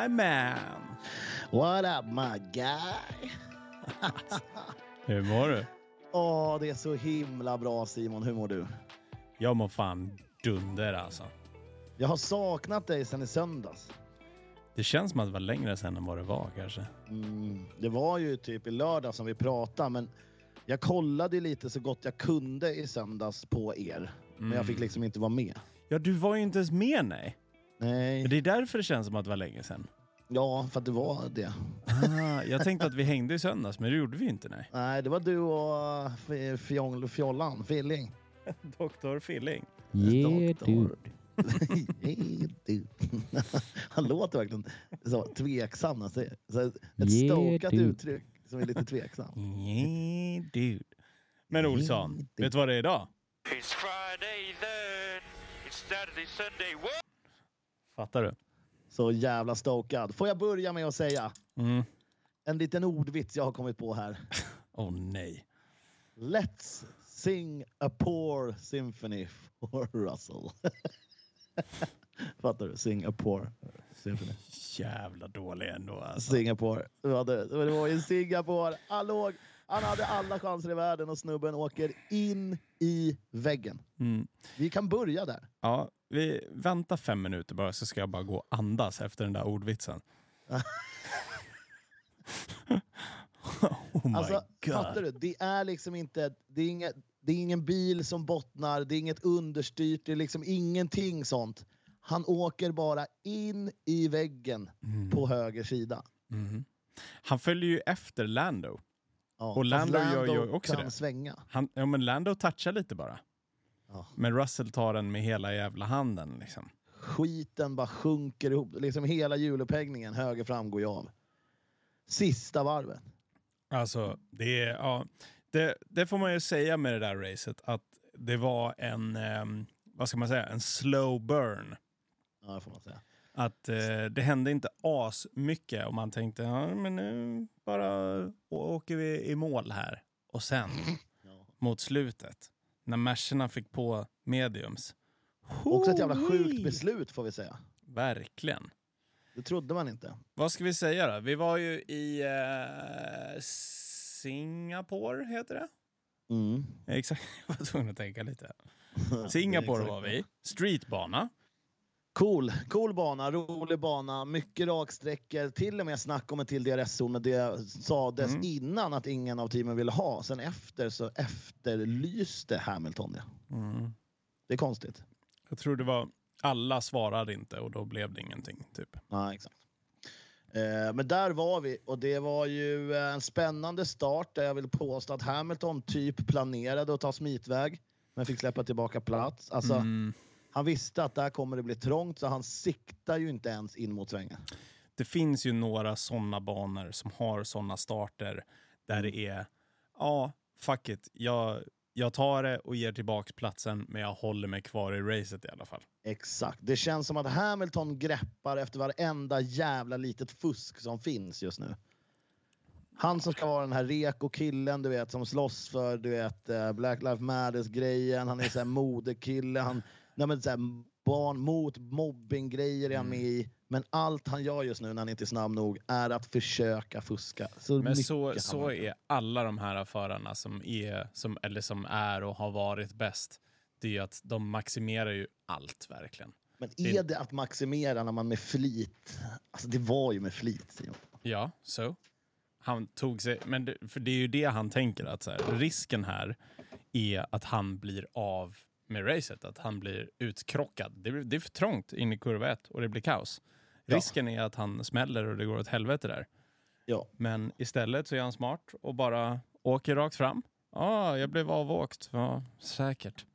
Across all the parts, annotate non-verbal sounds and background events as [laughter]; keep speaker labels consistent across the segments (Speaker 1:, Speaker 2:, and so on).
Speaker 1: My man.
Speaker 2: What up my guy? [laughs]
Speaker 1: Hur mår du?
Speaker 2: Åh, det är så himla bra Simon. Hur mår du?
Speaker 1: Jag mår fan dunder alltså.
Speaker 2: Jag har saknat dig sedan i söndags.
Speaker 1: Det känns som att det var längre sedan än vad det var kanske.
Speaker 2: Mm, det var ju typ i lördag som vi pratade, men jag kollade lite så gott jag kunde i söndags på er. Men jag fick liksom inte vara med.
Speaker 1: Ja, du var ju inte ens med nej.
Speaker 2: Nej,
Speaker 1: Det är därför det känns som att det var länge sedan.
Speaker 2: ja, för att det var det.
Speaker 1: Ah, jag tänkte att vi hängde i söndags, men det gjorde vi inte nej.
Speaker 2: Nej, det var du och uh, F- Fjong, Fjollan, Filling. [laughs]
Speaker 1: Doktor Filling.
Speaker 3: Yeah
Speaker 2: Doktor.
Speaker 3: dude.
Speaker 2: Yeah, dude. Han låter verkligen så tveksam. säger- Så ett
Speaker 3: Yeah,
Speaker 2: stokat
Speaker 3: dude.
Speaker 2: uttryck som är lite tveksam.
Speaker 1: Yeah, dude. Men Olsson,
Speaker 2: dude.
Speaker 1: vet du vad det är idag?
Speaker 4: It's Friday then. It's Saturday, Sunday. What?
Speaker 1: Fattar du?
Speaker 2: Så jävla stokad. Får jag börja med att säga
Speaker 1: Mm.
Speaker 2: en liten ordvits jag har kommit på här. [laughs]
Speaker 1: Åh oh, nej.
Speaker 2: Let's sing a poor symphony for Russell. [laughs] Fattar du? Sing a poor symphony. [laughs]
Speaker 1: Jävla dålig ändå alltså.
Speaker 2: Singapore. Det, var i Singapore. Han, låg, han hade alla chanser i världen och snubben åker in i väggen.
Speaker 1: Mm.
Speaker 2: Vi kan börja där.
Speaker 1: Ja, vi väntar fem minuter bara så ska jag bara gå och andas efter den där ordvitsen. [laughs] oh my
Speaker 2: Alltså,
Speaker 1: god.
Speaker 2: fattar du? Det är liksom inte... Det är, inget, det är ingen bil som bottnar, det är inget understyrt, det är liksom ingenting sånt. Han åker bara in i väggen
Speaker 1: Mm.
Speaker 2: på höger sida.
Speaker 1: Han följer ju efter Lando.
Speaker 2: Ja,
Speaker 1: Och
Speaker 2: fast
Speaker 1: Lando gör ju också
Speaker 2: kan
Speaker 1: det.
Speaker 2: svänga.
Speaker 1: Han, ja, men Lando touchar lite bara.
Speaker 2: Ja.
Speaker 1: Men Russell tar den med hela jävla handen. Liksom.
Speaker 2: Skiten bara sjunker ihop. Liksom hela hjulupphängningen höger fram går ju av. Sista varvet.
Speaker 1: Alltså, det, är, ja, det, det får man ju säga med det där racet, att det var en, ehm, vad ska man säga, en slow burn.
Speaker 2: Ja, det får man säga.
Speaker 1: Att eh, det hände inte as mycket och man tänkte, ja men nu bara åker vi i mål här. Och sen,
Speaker 2: Ja.
Speaker 1: mot slutet, när Mercerna fick på mediums.
Speaker 2: Också ett jävla sjukt beslut får vi säga.
Speaker 1: Verkligen.
Speaker 2: Det trodde man inte.
Speaker 1: Vad ska vi säga då? Vi var ju i eh, Singapore, heter det?
Speaker 2: Mm.
Speaker 1: Exakt, [laughs] jag var tvungen att tänka lite. [laughs] Singapore var vi. Streetbana.
Speaker 2: Cool, cool bana, rolig bana, mycket raksträckor, till och med snack om en till DRS-zon, men det sades
Speaker 1: Mm.
Speaker 2: innan att ingen av teamen ville ha. Sen efter så efterlyste Hamilton det.
Speaker 1: Mm.
Speaker 2: Det är konstigt.
Speaker 1: Jag tror det var alla svarade inte och då blev det ingenting. Typ.
Speaker 2: Ja, exakt. Eh, men där var vi och det var ju eh, en spännande start där jag vill påstå att Hamilton typ planerade att ta smitväg men fick släppa tillbaka plats. Alltså,
Speaker 1: Mm.
Speaker 2: Han visste att där kommer det bli trångt så han siktar ju inte ens in mot svängen.
Speaker 1: Det finns ju några sådana banor som har sådana starter där det är, ja, fuck it. Jag, jag tar det och ger tillbaka platsen men jag håller mig kvar i racet i alla fall.
Speaker 2: Exakt. Det känns som att Hamilton greppar efter varenda jävla litet fusk som finns just nu. Han som ska vara den här reko-killen, du vet, som slåss för du vet, eh, Black Lives Matters-grejen. Han är så här modekille. Han, nej, men, så här, barn mot mobbing-grejer är han med i. Men allt han gör just nu när han inte är snabb nog är att försöka fuska. Så
Speaker 1: Men så, så är alla de här förarna som är, som, eller som är och har varit bäst. Det är att de maximerar ju allt verkligen.
Speaker 2: Men är det att maximera när man med flit... Alltså det var ju med flit, Simon.
Speaker 1: Ja, så. Han tog sig, men det, för det är ju det han tänker att så här, risken här är att han blir av med racet, att han blir utkrockad. Det, blir- det är för trångt in i kurva 1 och det blir kaos.
Speaker 2: Ja.
Speaker 1: Risken är att han smäller och det går åt helvete där.
Speaker 2: Ja.
Speaker 1: Men istället så är han smart och bara åker rakt fram. Ja, ah, jag blev avåkt. Ja, säkert.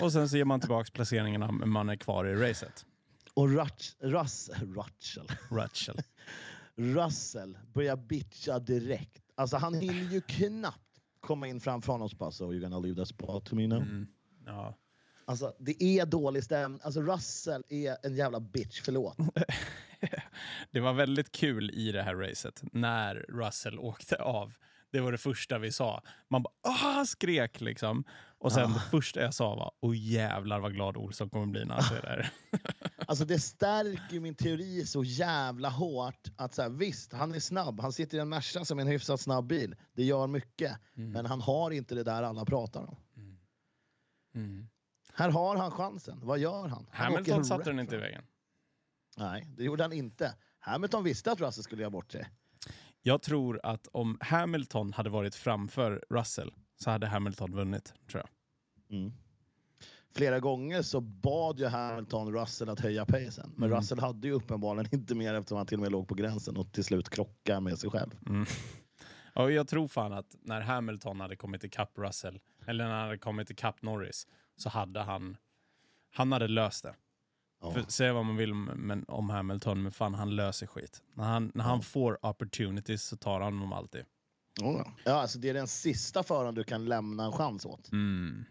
Speaker 1: Och sen så ger man tillbaka placeringarna men man är kvar i racet.
Speaker 2: Och Rutsch, Russ, Rutschel.
Speaker 1: Rutschel. [laughs]
Speaker 2: Russell börjar bitcha direkt. Alltså han hinner ju knappt komma in framför honom och bara so you're gonna leave that spot to me now.
Speaker 1: Mm. Ja.
Speaker 2: Alltså det är dålig stämning. Alltså Russell är en jävla bitch, förlåt. [laughs]
Speaker 1: Det var väldigt kul i det här racet när Russell åkte av. Det var det första vi sa. Man bara ah, skrek liksom. Och sen det första jag sa var åh jävlar vad glad Olsson kommer bli när han ser det här. [laughs]
Speaker 2: Alltså det stärker min teori så jävla hårt att så här, visst, han är snabb. Han sitter i en Merca som är en hyfsat snabb bil. Det gör mycket.
Speaker 1: Mm.
Speaker 2: Men han har inte det där alla pratar om.
Speaker 1: Mm.
Speaker 2: Här har han chansen. Vad gör han? han
Speaker 1: Hamilton satte den inte i vägen.
Speaker 2: Nej, det gjorde han inte. Hamilton visste att Russell skulle göra bort sig.
Speaker 1: Jag tror att om Hamilton hade varit framför Russell så hade Hamilton vunnit, tror jag.
Speaker 2: Mm. Flera gånger så bad ju Hamilton Russell att höja pacen. Men
Speaker 1: Mm.
Speaker 2: Russell hade ju uppenbarligen [laughs] inte mer eftersom han till och med låg på gränsen och till slut krockade med sig själv.
Speaker 1: Mm. Ja, och jag tror fan att när Hamilton hade kommit ikapp Russell, eller när han hade kommit ikapp Norris, så hade han, han hade löst det.
Speaker 2: Ja.
Speaker 1: För, säga vad man vill om, men, om Hamilton, men fan han löser skit. När han, när han får opportunities så tar han dem alltid.
Speaker 2: Ja, alltså det är den sista föraren du kan lämna en chans åt.
Speaker 1: Mm.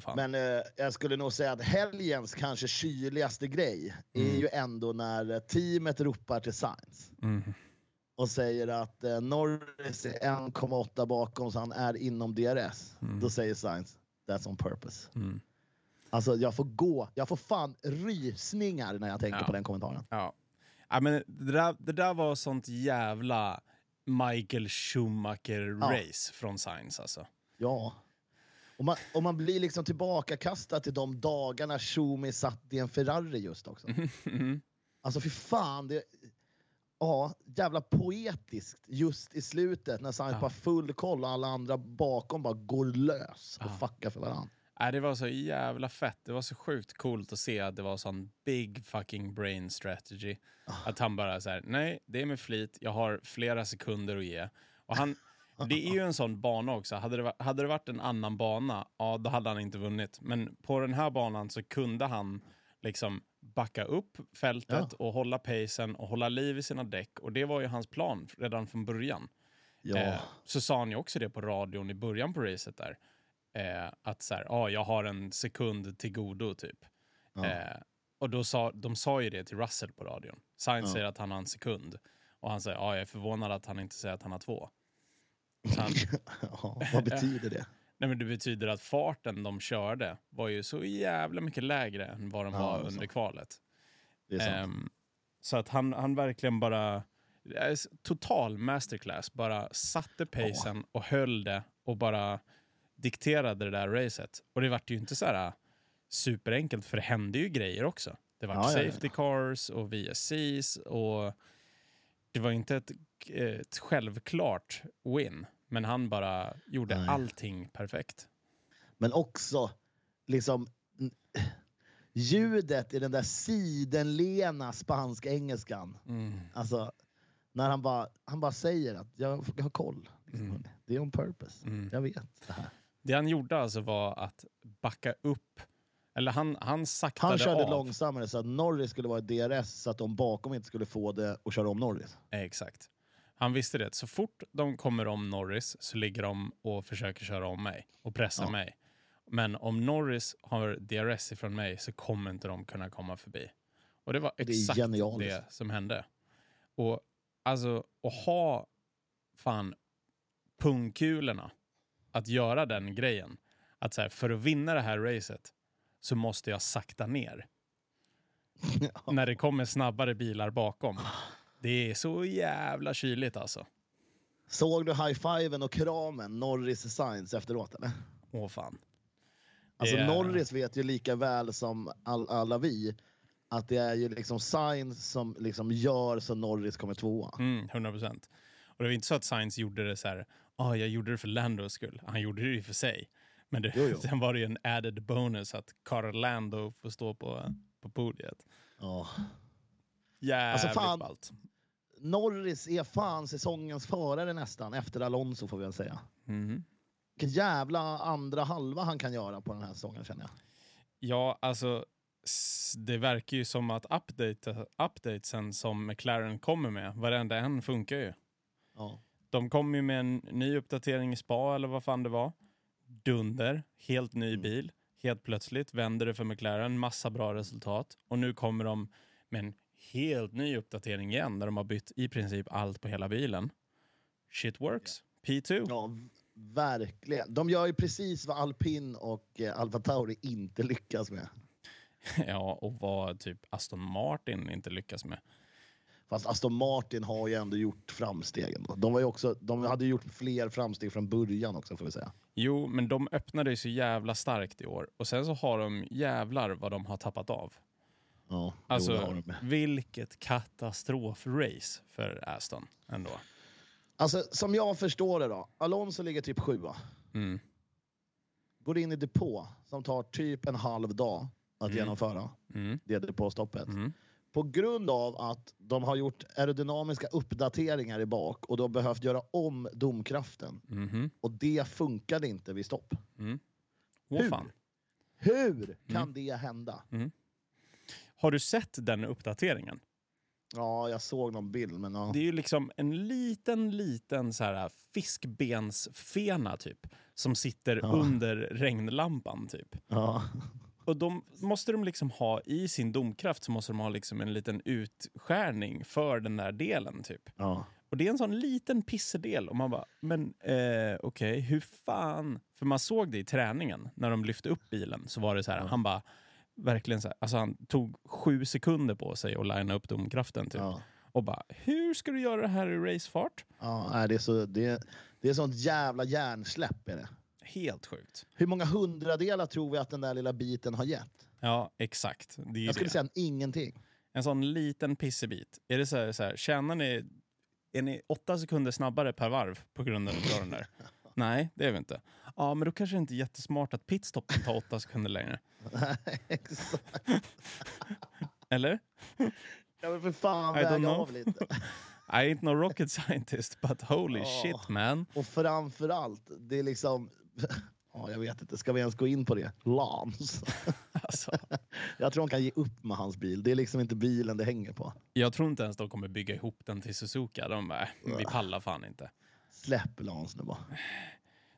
Speaker 1: Fan.
Speaker 2: Men eh, jag skulle nog säga att helgens kanske kyligaste grej är
Speaker 1: Mm.
Speaker 2: ju ändå när eh, teamet ropar till Sainz
Speaker 1: Mm.
Speaker 2: Och säger att eh, Norris är 1,8 bakom så han är inom DRS.
Speaker 1: Mm.
Speaker 2: Då säger Sainz, that's on purpose.
Speaker 1: Mm.
Speaker 2: Alltså jag får gå, jag får fan rysningar när jag tänker
Speaker 1: Ja.
Speaker 2: på den kommentaren.
Speaker 1: Ja. ja men det, där, det där var sånt jävla Michael Schumacher-race från Sainz alltså.
Speaker 2: Ja. Och man, och man blir liksom tillbakakastad till de dagarna Schumi satt i en Ferrari just också. [laughs]
Speaker 1: Mm.
Speaker 2: Alltså för fan, det, ja, jävla poetiskt just i slutet när Sainz
Speaker 1: Ja.
Speaker 2: bara full koll och alla andra bakom bara går lös och
Speaker 1: Ja.
Speaker 2: fuckar för varandra.
Speaker 1: Nej, det var så jävla fett. Det var så sjukt coolt att se att det var sån big fucking brain strategy. Att han bara så här, nej, det är med flit, jag har flera sekunder att ge. Och han, det är ju en sån bana också. Hade det, hade det varit en annan bana, ja då hade han inte vunnit. Men på den här banan så kunde han liksom backa upp fältet och hålla pacen och hålla liv i sina däck. Och det var ju hans plan redan från början.
Speaker 2: Ja.
Speaker 1: Eh, så sa han ju också det på radion i början på racet där. Eh, att så här, ah, jag har en sekund till godo typ.
Speaker 2: Ja.
Speaker 1: Eh, och då sa, de sa ju det till Russell på radion. Sainz
Speaker 2: Ja.
Speaker 1: säger att han har en sekund. Och han säger, ja jag är förvånad att han inte säger att han har två. [laughs] Han,
Speaker 2: ja, vad betyder det? [laughs]
Speaker 1: nej men det betyder att farten de körde var ju så jävla mycket lägre än vad de
Speaker 2: Ja,
Speaker 1: var under kvalet. Ehm, så att han, han verkligen bara, eh, total masterclass, bara satte pacen och höll det och bara dikterade det där racet. Och det vart ju inte så här äh, superenkelt för det hände ju grejer också. Det var
Speaker 2: Ja, ja, ja.
Speaker 1: safety cars och VSCs och det var inte ett, ett självklart win. Men han bara gjorde
Speaker 2: Nej.
Speaker 1: allting perfekt.
Speaker 2: Men också liksom ljudet i den där sidenlena spansk-engelskan.
Speaker 1: Mm.
Speaker 2: Alltså, när han bara, han bara säger att jag, jag har koll. Liksom.
Speaker 1: Mm.
Speaker 2: Det är on purpose.
Speaker 1: Mm.
Speaker 2: Jag vet det här.
Speaker 1: Det han gjorde alltså var att backa upp, eller han, han saktade
Speaker 2: Han körde
Speaker 1: av.
Speaker 2: långsammare så att Norris skulle vara i DRS så att de bakom inte skulle få det och köra om Norris.
Speaker 1: Exakt. Han visste det. Så fort de kommer om Norris så ligger de och försöker köra om mig och pressa
Speaker 2: Ja.
Speaker 1: mig. Men om Norris har DRS ifrån mig så kommer inte de kunna komma förbi. Och det var exakt
Speaker 2: genialiskt.
Speaker 1: det som hände. Och alltså att ha fan pungkulorna att göra den grejen. Att så här, för att vinna det här racet så måste jag sakta ner. [laughs] När det kommer snabbare bilar bakom. Det är så jävla kyligt alltså.
Speaker 2: Såg du high-fiven och kramen Norris Sainz efteråt eller?
Speaker 1: Åh fan.
Speaker 2: Alltså
Speaker 1: är-
Speaker 2: Norris vet ju lika väl som all, alla vi att det är ju liksom Sainz som liksom gör så Norris kommer tvåa.
Speaker 1: Mm, 100 procent. Och det var inte så att Sainz gjorde det så här, ah, jag gjorde det för Landos skull. Han gjorde det ju för sig. Men det,
Speaker 2: Jo, jo. [laughs]
Speaker 1: sen var det ju en added bonus att Carl Lando får stå på, på podiet.
Speaker 2: Ja.
Speaker 1: Jävligt
Speaker 2: Alltså, fan.
Speaker 1: ballt.
Speaker 2: Norris är fan säsongens förare nästan efter Alonso får vi väl säga.
Speaker 1: Mhm.
Speaker 2: Vilken jävla andra halva han kan göra på den här säsongen känner jag.
Speaker 1: Ja, alltså det verkar ju som att update, updatesen som McLaren kommer med, varenda en funkar ju.
Speaker 2: Ja.
Speaker 1: De kom ju med en ny uppdatering i spa eller vad fan det var. Dunder, helt ny
Speaker 2: Mm.
Speaker 1: bil. Helt plötsligt vänder det för McLaren, massa bra resultat. Och nu kommer de med en helt ny uppdatering igen där de har bytt i princip allt på hela bilen. Shit works. P2.
Speaker 2: ja, verkligen. De gör ju precis vad Alpin och eh, Alfa Tauri inte lyckas med. [laughs]
Speaker 1: Ja, och vad typ Aston Martin inte lyckas med.
Speaker 2: Fast Aston Martin har ju ändå gjort framsteg. ändå. De, var ju också, de hade gjort fler framsteg från början också får vi säga.
Speaker 1: Jo, men de öppnade ju så jävla starkt i år. Och sen så har de jävlar vad de har tappat av.
Speaker 2: Ja,
Speaker 1: Alltså, vilket katastrofrace för Aston ändå.
Speaker 2: alltså som jag förstår det då. Alonso ligger typ sjua.
Speaker 1: Mm.
Speaker 2: Går in i depå som tar typ en halv dag att
Speaker 1: Mm.
Speaker 2: genomföra.
Speaker 1: Mm.
Speaker 2: Det depåstoppet.
Speaker 1: Mm.
Speaker 2: På grund av att de har gjort aerodynamiska uppdateringar i bak och de har behövt göra om domkraften.
Speaker 1: Mhm.
Speaker 2: Och det funkade inte vid stopp.
Speaker 1: Mm.
Speaker 2: Hur?
Speaker 1: fan.
Speaker 2: Hur kan
Speaker 1: Mm.
Speaker 2: det hända?
Speaker 1: Har du sett den uppdateringen?
Speaker 2: Ja, jag såg någon bild, men ja.
Speaker 1: Det är ju liksom en liten, liten så här fiskbensfena typ. Som sitter
Speaker 2: Ja.
Speaker 1: under regnlampan typ.
Speaker 2: ja.
Speaker 1: Och de måste de liksom ha i sin domkraft så måste de ha liksom en liten utskärning för den där delen typ.
Speaker 2: ja.
Speaker 1: Och det är en sån liten pissedel och man bara, men eh, okej, hur fan? För man såg det i träningen när de lyfte upp bilen så var det så här, han bara, verkligen så här, alltså han tog sju sekunder på sig att linea upp domkraften typ.
Speaker 2: ja.
Speaker 1: Och bara, hur ska du göra det här i racefart?
Speaker 2: ja det, är så, det, det är sånt jävla hjärnsläpp. Är det.
Speaker 1: Helt sjukt.
Speaker 2: Hur många hundradelar tror vi att den där lilla biten har gett?
Speaker 1: Ja, exakt. Det är
Speaker 2: Jag skulle
Speaker 1: det.
Speaker 2: säga ingenting.
Speaker 1: En sån liten pissebit. Är det så här, så här tjänar ni, är ni åtta sekunder snabbare per varv på grund av den där? [laughs] Nej, det är vi inte. Ja, men då kanske det inte är jättesmart att pitstoppen tar åtta sekunder längre. [laughs]
Speaker 2: Exakt.
Speaker 1: Eller?
Speaker 2: Jag vill för fan
Speaker 1: know.
Speaker 2: av lite. [laughs]
Speaker 1: I ain't no rocket scientist, but holy
Speaker 2: Ja.
Speaker 1: shit man.
Speaker 2: Och framför allt, det är liksom... [laughs] Ja, jag vet inte, ska vi ens gå in på det? Lans.
Speaker 1: Alltså,
Speaker 2: Jag tror de kan ge upp med hans bil. Det är liksom inte bilen det hänger på.
Speaker 1: jag tror inte ens de kommer bygga ihop den till Suzuka. De bara, "Äh, vi pallar fan inte.
Speaker 2: Släpp Lans nu bara.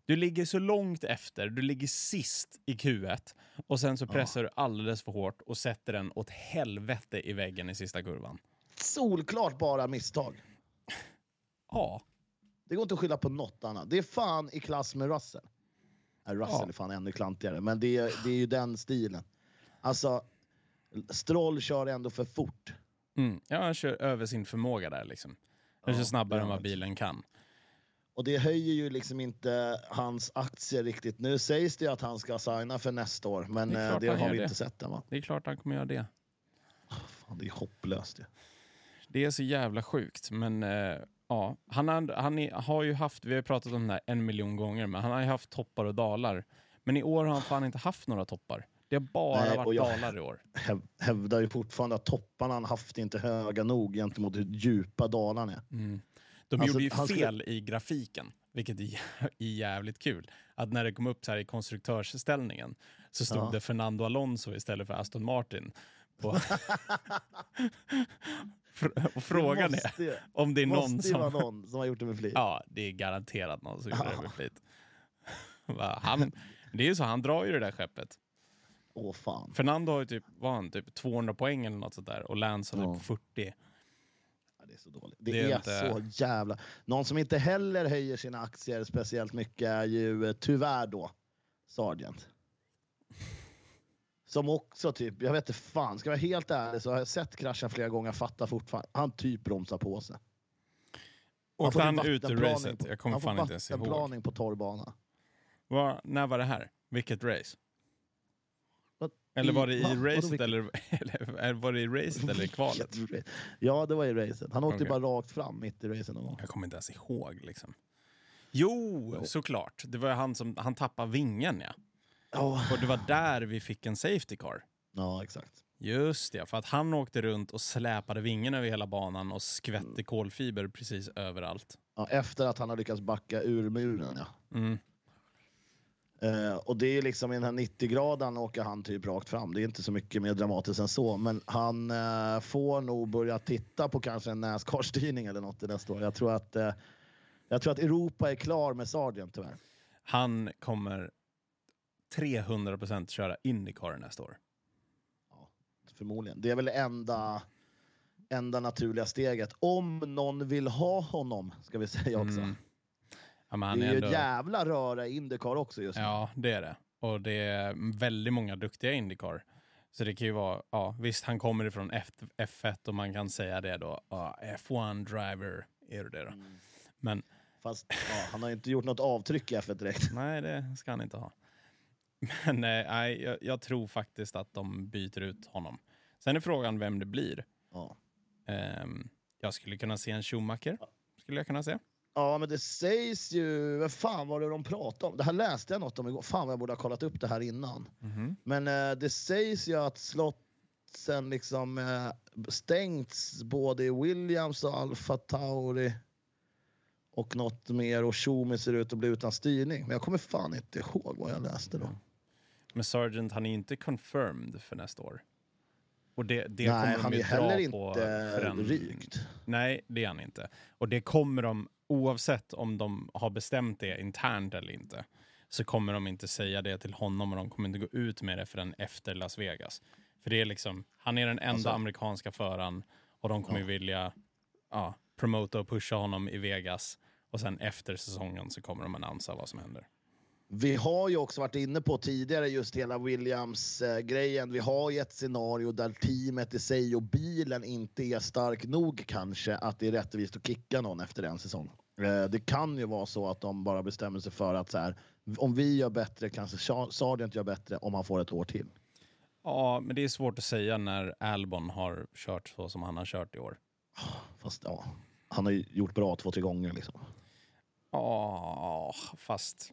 Speaker 1: Du ligger så långt efter, du ligger sist i Q1 och sen så pressar du alldeles för hårt och sätter den åt helvete i väggen i sista kurvan.
Speaker 2: Solklart bara misstag.
Speaker 1: Ja,
Speaker 2: Det går inte att skylla på något annat. Det är fan i klass med Russell. Russell
Speaker 1: Ja.
Speaker 2: är fan ännu klantigare, men det är, det är ju den stilen. Alltså, Stroll kör ändå för fort.
Speaker 1: mm. ja han kör över sin förmåga där liksom. Han
Speaker 2: Ja,
Speaker 1: kör snabbare än vad bilen kan.
Speaker 2: Och det höjer ju liksom inte hans aktier riktigt. Nu sägs det ju att han ska signa för nästa år, men
Speaker 1: Det är
Speaker 2: det, det har vi
Speaker 1: det.
Speaker 2: inte sett än va?
Speaker 1: Det är klart han kommer göra det.
Speaker 2: Fan, det är hopplöst ju.
Speaker 1: Det är så jävla sjukt, men eh, ja. Han, har, han är, har ju haft, vi har pratat om det här en miljon gånger, men han har ju haft toppar och dalar. Men i år har han fan inte haft några toppar. Det har bara
Speaker 2: Nej,
Speaker 1: varit
Speaker 2: jag-
Speaker 1: dalar i år.
Speaker 2: Häv, hävdar ju fortfarande att topparna han haft inte höga nog gentemot hur djupa dalarna är.
Speaker 1: Mm. De
Speaker 2: Alltså,
Speaker 1: gjorde ju
Speaker 2: han skulle-
Speaker 1: fel i grafiken, vilket är jä- är jävligt kul. Att när det kom upp så här i konstruktörsställningen så stod
Speaker 2: Ja.
Speaker 1: det Fernando Alonso istället för Aston Martin. På [laughs] och frågan
Speaker 2: det
Speaker 1: är om det är någon
Speaker 2: måste ju vara
Speaker 1: som...
Speaker 2: någon som har gjort det med flit.
Speaker 1: Ja, det är garanterat någon som gjorde det
Speaker 2: Ja.
Speaker 1: med flit. [laughs] Han, det är ju så, han drar ju det där skeppet.
Speaker 2: Åh fan.
Speaker 1: Fernando har ju typ, vad har han, typ 200 poäng eller något sånt där och Lance har
Speaker 2: Ja.
Speaker 1: typ 40.
Speaker 2: Det är så dåligt. Det,
Speaker 1: Det är inte-
Speaker 2: så jävla... Någon som inte heller höjer sina aktier speciellt mycket är ju eh, tyvärr då Sargent. Som också typ, jag vet inte fan, ska jag vara helt ärlig så har jag sett kraschen flera gånger, fattar fortfarande. Han typ bromsar på sig.
Speaker 1: Åkte
Speaker 2: får
Speaker 1: han
Speaker 2: ju
Speaker 1: ut ur racet?
Speaker 2: på-
Speaker 1: Jag kommer
Speaker 2: han får
Speaker 1: fan inte ens ihåg.
Speaker 2: vattenplaning på torrbana.
Speaker 1: Var, när var det här? Vilket race? Eller var det i
Speaker 2: va?
Speaker 1: Racet eller, [laughs] eller var det i racet [laughs] eller i kvalet?
Speaker 2: Ja, det var i racet. Han åkte
Speaker 1: Okej.
Speaker 2: bara rakt fram mitt i någon gång.
Speaker 1: Jag kommer inte ens ihåg liksom. Jo,
Speaker 2: Jo.
Speaker 1: såklart. Det var han som han tappade vingen ja.
Speaker 2: Ja,
Speaker 1: Och det var där vi fick en safety car.
Speaker 2: ja exakt.
Speaker 1: Just det, för att han åkte runt och släpade vingen över hela banan och skvätte kolfiber precis överallt.
Speaker 2: Ja, efter att han har lyckats backa ur muren. Ja.
Speaker 1: Mm.
Speaker 2: Eh, och det är liksom i den här 90-graden åker han typ rakt fram. Det är inte så mycket mer dramatiskt än så. Men han eh, får nog börja titta på kanske en Nascar-styrning eller något i nästa år. Jag tror att, eh, jag tror att Europa är klar med Sargent tyvärr.
Speaker 1: Han kommer 300% köra Indycar nästa år.
Speaker 2: Förmodligen. Det är väl enda, enda naturliga steget. Om någon vill ha honom, ska vi säga också.
Speaker 1: Mm. Ja,
Speaker 2: det är ju
Speaker 1: ändå-
Speaker 2: jävla röra i Indycar också just nu.
Speaker 1: Ja, det är det. Och det är väldigt många duktiga Indycar. Så det kan ju vara, ja visst han kommer ifrån F, F1 och man kan säga det då, ja, F1 driver är det då. Men
Speaker 2: Fast ja, han har inte gjort något avtryck i F1 direkt. [laughs]
Speaker 1: nej, det ska han inte ha. Men eh, nej, jag, jag tror faktiskt att de byter ut honom. Sen är frågan vem det blir.
Speaker 2: Ja.
Speaker 1: Ehm, jag skulle kunna se en Schumacher. Skulle jag kunna se.
Speaker 2: Ja, men det sägs ju... Vad fan var det de pratade om? Det här läste jag något om igår. Fan vad jag borde ha kollat upp det här innan.
Speaker 1: Mhm.
Speaker 2: Men eh, det sägs ju att slottsen liksom eh, stängts både i Williams och Alfa Tauri och något mer och Schumi ser ut att bli utan styrning. Men jag kommer fan inte ihåg vad jag läste då.
Speaker 1: Men Sargent, han är inte confirmed för nästa år. Och det, det
Speaker 2: Nej,
Speaker 1: kommer de
Speaker 2: han är
Speaker 1: ju
Speaker 2: ju heller inte
Speaker 1: för en-
Speaker 2: rykt.
Speaker 1: Nej, det är han inte. Och det kommer de, oavsett om de har bestämt det internt eller inte, så kommer de inte säga det till honom och de kommer inte gå ut med det förrän efter Las Vegas. För det är liksom, han är den enda
Speaker 2: Alltså-
Speaker 1: amerikanska föraren och de kommer ju vilja ja, promota och pusha honom i Vegas. Och sen efter säsongen så kommer de annonsa vad som händer.
Speaker 2: Vi har ju också varit inne på tidigare just hela Williams-grejen. Vi har ju ett scenario där teamet i sig och bilen inte är stark nog kanske att det är rättvist att kicka någon efter en säsong. Eh, Det kan ju vara så att de bara bestämmer sig för att så här, om vi gör bättre kanske Sa- Sargent gör bättre om han får ett år till.
Speaker 1: Ja, men det är svårt att säga när Albon har kört så som han har kört i år.
Speaker 2: Fast ja, han har ju gjort bra två, tre gånger liksom.
Speaker 1: Ja, fast...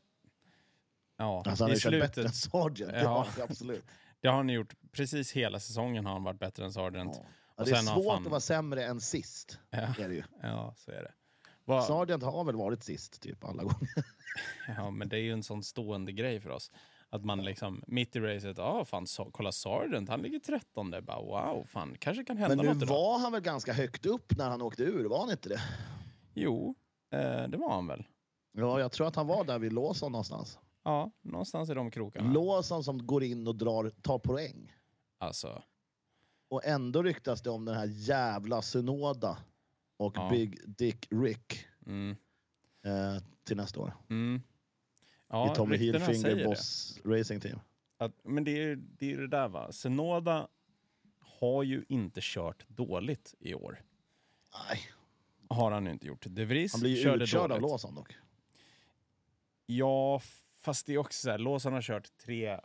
Speaker 1: Ja,
Speaker 2: Alltså han har ju bättre än. Sargent, det
Speaker 1: Ja.
Speaker 2: han absolut. [laughs]
Speaker 1: Det har han gjort. Precis hela säsongen har han varit bättre än Sargent.
Speaker 2: Ja. Ja, det är svårt
Speaker 1: fan-
Speaker 2: att vara sämre än sist.
Speaker 1: Ja.
Speaker 2: Är det ju.
Speaker 1: Ja, så är det. Va,
Speaker 2: Sargent har väl varit sist typ alla gånger. [laughs]
Speaker 1: ja, men det är ju en sån stående grej för oss. Att man liksom mitt i racet, ja fan, så, kolla Sargent, han ligger 13 bara wow, fan, kanske kan hända
Speaker 2: Men nu
Speaker 1: något idag.
Speaker 2: var han väl ganska högt upp när han åkte ur, var han inte det?
Speaker 1: Jo, eh, det var han väl.
Speaker 2: Ja, jag tror att han var där vid Lawson någonstans.
Speaker 1: Ja, någonstans i de krokarna.
Speaker 2: Lawson som går in och drar, tar poäng.
Speaker 1: alltså,
Speaker 2: Och ändå ryktas det om den här jävla Sunoda och
Speaker 1: Ja.
Speaker 2: Big Dick Rick
Speaker 1: mm,
Speaker 2: eh, till nästa år.
Speaker 1: mm. Ja,
Speaker 2: I Tommy Hilfinger
Speaker 1: det.
Speaker 2: Boss Racing Team.
Speaker 1: Att, men det är, det är ju det där va, Senoda har ju inte kört dåligt i år.
Speaker 2: Nej,
Speaker 1: Har han inte gjort. De Vries
Speaker 2: han blir ju utkörd av
Speaker 1: dåligt.
Speaker 2: Lawson dock.
Speaker 1: Ja, fast det är också så här, Lawson har kört tre,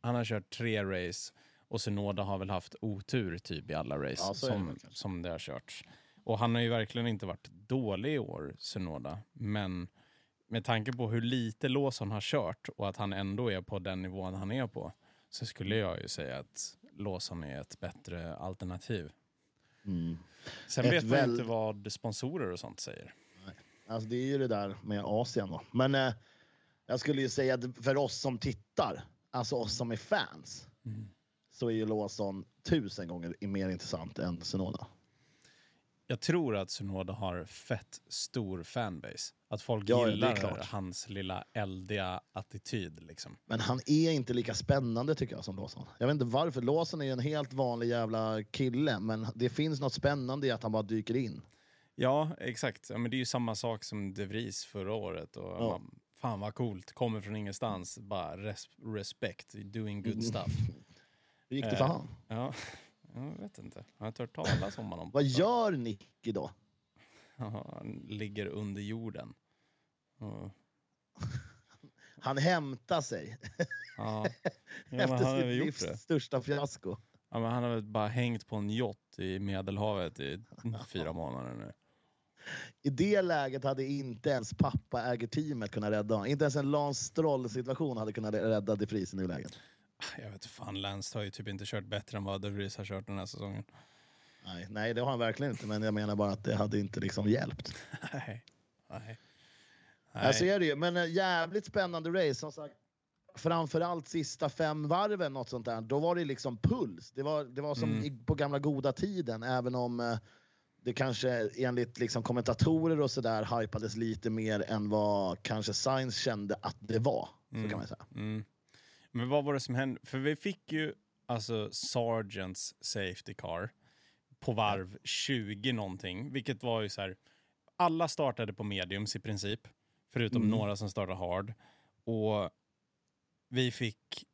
Speaker 1: han har kört tre race och Senoda har väl haft otur typ i alla race
Speaker 2: Ja, är det
Speaker 1: som, som det har körts. Och han har ju verkligen inte varit dålig i år, Senoda. Men med tanke på hur lite Lawson har kört och att han ändå är på den nivån han är på så skulle jag ju säga att Lawson är ett bättre alternativ.
Speaker 2: Mm.
Speaker 1: Sen
Speaker 2: Ett
Speaker 1: vet man
Speaker 2: väl-
Speaker 1: inte vad sponsorer och sånt säger.
Speaker 2: Alltså det är ju det där med Asien då. Men eh, jag skulle ju säga att för oss som tittar, alltså oss som är fans,
Speaker 1: Mm.
Speaker 2: så är ju Lawson tusen gånger mer intressant än Sunoda.
Speaker 1: Jag tror att Sunoda har fett stor fanbase. Att folk
Speaker 2: Ja,
Speaker 1: gillar hans lilla eldiga attityd. Liksom.
Speaker 2: Men han är inte lika spännande tycker jag som Lawson. Jag vet inte varför. Lawson är en helt vanlig jävla kille, men det finns något spännande i att han bara dyker in.
Speaker 1: Ja, exakt. Ja, men det är ju samma sak som De Vries förra året. Och
Speaker 2: Ja.
Speaker 1: man, fan vad coolt, kommer från ingenstans. Bara res respect, doing good
Speaker 2: Mm.
Speaker 1: stuff.
Speaker 2: Hur gick det
Speaker 1: Eh.
Speaker 2: för han?
Speaker 1: Ja, [laughs] jag vet inte. Jag har inte hört talas om honom.
Speaker 2: Vad gör Nick idag? [laughs]
Speaker 1: Ja, Han ligger under jorden. Ja. [laughs]
Speaker 2: Han hämtar sig
Speaker 1: Ja. Ja,
Speaker 2: efter sitt livs
Speaker 1: det.
Speaker 2: största fiasko.
Speaker 1: Ja, men han har väl bara hängt på en yacht i Medelhavet i fyra månader nu.
Speaker 2: I det läget hade inte ens pappa äger teamet kunnat rädda honom. Inte ens en Lance Stroll-situation hade kunnat rädda De Vries i nuläget.
Speaker 1: Jag vet fan, Lance har ju typ inte kört bättre än vad De Vries har kört den här säsongen.
Speaker 2: Nej, nej, det har han verkligen inte, men jag menar bara att det hade inte liksom hjälpt. [laughs]
Speaker 1: Nej. Nej.
Speaker 2: Nej. Så är det ju. Men eh, jävligt spännande race. Som sagt, framförallt sista fem varven, något sånt där, då var det liksom puls. Det var, det var som
Speaker 1: Mm.
Speaker 2: på gamla goda tiden, även om eh, det kanske enligt liksom kommentatorer och sådär hypades lite mer än vad kanske Science kände att det var. Så
Speaker 1: Mm.
Speaker 2: kan man säga.
Speaker 1: Mm. Men vad var det som hände? För vi fick ju alltså Sargents Safety Car på varv 20 någonting, vilket var ju så här. Alla startade på mediums i princip, förutom
Speaker 2: Mm.
Speaker 1: några som startade hard. Och vi fick